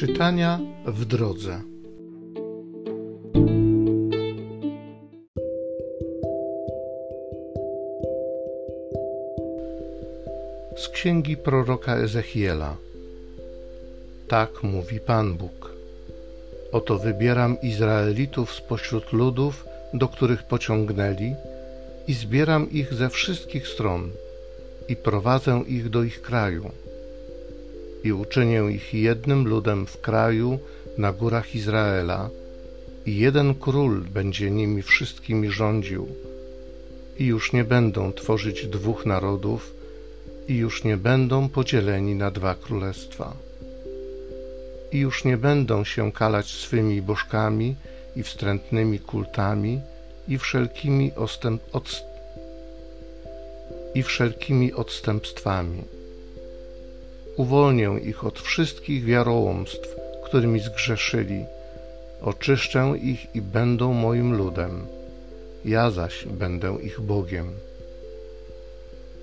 Czytania w drodze. Z księgi proroka Ezechiela. Tak mówi Pan Bóg. Oto wybieram Izraelitów spośród ludów, do których pociągnęli, i zbieram ich ze wszystkich stron, i prowadzę ich do ich kraju i uczynię ich jednym ludem w kraju na górach Izraela, i jeden król będzie nimi wszystkimi rządził, i już nie będą tworzyć dwóch narodów, i już nie będą podzieleni na dwa królestwa. I już nie będą się kalać swymi bożkami i wstrętnymi kultami i wszelkimi, odst- i wszelkimi odstępstwami uwolnię ich od wszystkich wiarołomstw, którymi zgrzeszyli. Oczyszczę ich i będą moim ludem. Ja zaś będę ich Bogiem.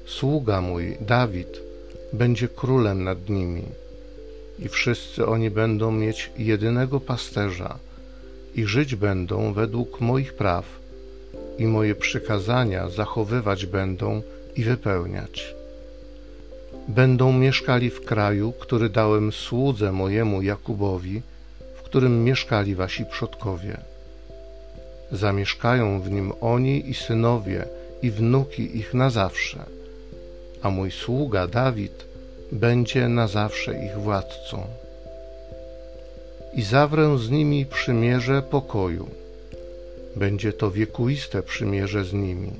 Sługa mój, Dawid, będzie królem nad nimi i wszyscy oni będą mieć jedynego pasterza i żyć będą według moich praw i moje przykazania zachowywać będą i wypełniać będą mieszkali w kraju, który dałem słudze mojemu Jakubowi, w którym mieszkali wasi przodkowie. Zamieszkają w nim oni i synowie i wnuki ich na zawsze, a mój sługa Dawid będzie na zawsze ich władcą. I zawrę z nimi przymierze pokoju. Będzie to wiekuiste przymierze z nimi.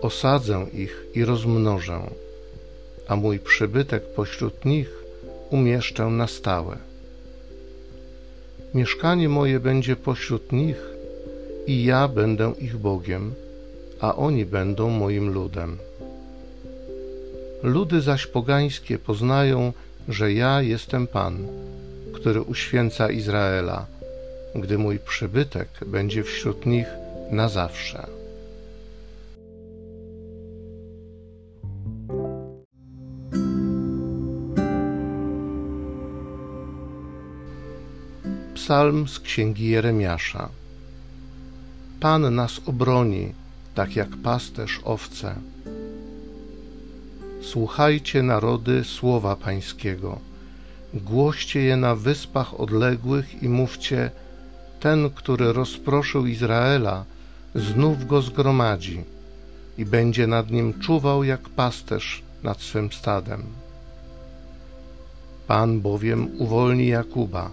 Osadzę ich i rozmnożę a mój przybytek pośród nich umieszczę na stałe. Mieszkanie moje będzie pośród nich i ja będę ich Bogiem, a oni będą moim ludem. Ludy zaś pogańskie poznają, że ja jestem Pan, który uświęca Izraela, gdy mój przybytek będzie wśród nich na zawsze. Psalm z księgi Jeremiasza. Pan nas obroni, tak jak pasterz owce. Słuchajcie narody słowa Pańskiego. Głoście je na wyspach odległych i mówcie: Ten, który rozproszył Izraela, znów go zgromadzi i będzie nad nim czuwał jak pasterz nad swym stadem. Pan bowiem uwolni Jakuba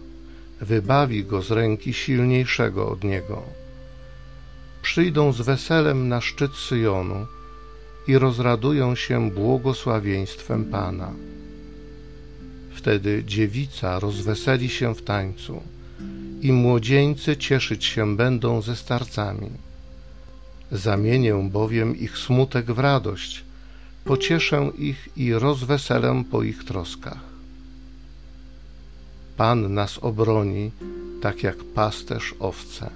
wybawi go z ręki silniejszego od niego. Przyjdą z weselem na szczyt Syjonu i rozradują się błogosławieństwem Pana. Wtedy dziewica rozweseli się w tańcu i młodzieńcy cieszyć się będą ze starcami. Zamienię bowiem ich smutek w radość, pocieszę ich i rozweselę po ich troskach. Pan nas obroni, tak jak pasterz owce.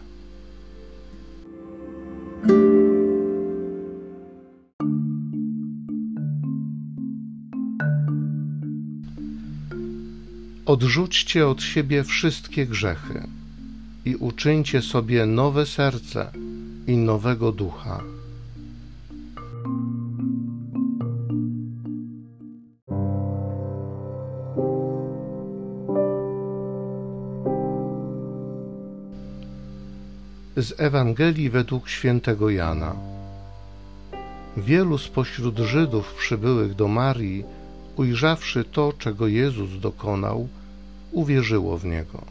Odrzućcie od siebie wszystkie grzechy i uczyńcie sobie nowe serce i nowego ducha. Z Ewangelii według świętego Jana. Wielu spośród Żydów przybyłych do Marii, ujrzawszy to, czego Jezus dokonał, uwierzyło w Niego.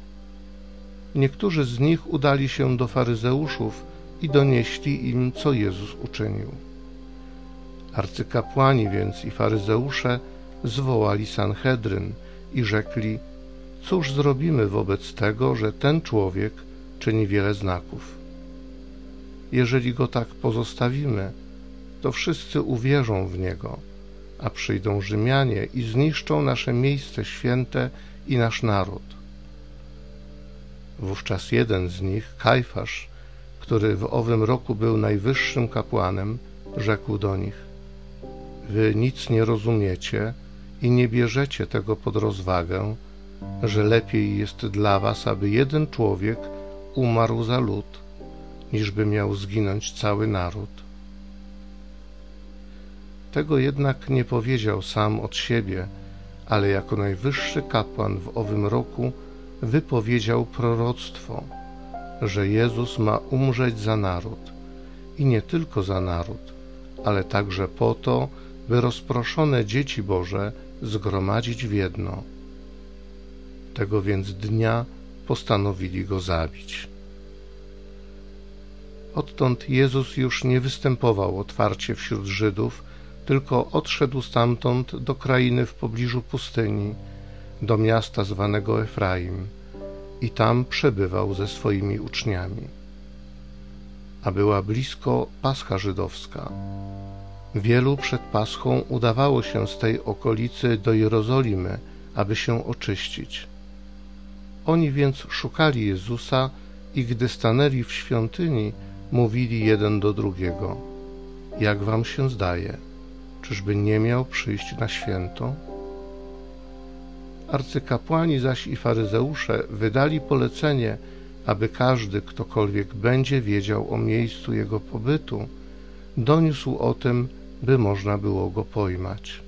Niektórzy z nich udali się do faryzeuszów i donieśli im, co Jezus uczynił. Arcykapłani więc i faryzeusze zwołali Sanhedryn i rzekli: Cóż zrobimy wobec tego, że ten człowiek czyni wiele znaków? Jeżeli go tak pozostawimy, to wszyscy uwierzą w niego, a przyjdą Rzymianie i zniszczą nasze miejsce święte i nasz naród. Wówczas jeden z nich, Kajfasz, który w owym roku był najwyższym kapłanem, rzekł do nich: Wy nic nie rozumiecie i nie bierzecie tego pod rozwagę, że lepiej jest dla was, aby jeden człowiek umarł za lud, niżby miał zginąć cały naród. Tego jednak nie powiedział sam od siebie, ale jako najwyższy kapłan w owym roku wypowiedział proroctwo, że Jezus ma umrzeć za naród i nie tylko za naród, ale także po to, by rozproszone dzieci Boże zgromadzić w jedno. Tego więc dnia postanowili go zabić. Odtąd Jezus już nie występował otwarcie wśród Żydów, tylko odszedł stamtąd do krainy w pobliżu pustyni, do miasta zwanego Efraim i tam przebywał ze swoimi uczniami. A była blisko Pascha Żydowska. Wielu przed Paschą udawało się z tej okolicy do Jerozolimy, aby się oczyścić. Oni więc szukali Jezusa i gdy stanęli w świątyni, mówili jeden do drugiego: Jak wam się zdaje, czyżby nie miał przyjść na święto? Arcykapłani zaś i faryzeusze wydali polecenie, aby każdy, ktokolwiek będzie wiedział o miejscu jego pobytu, doniósł o tym, by można było go pojmać.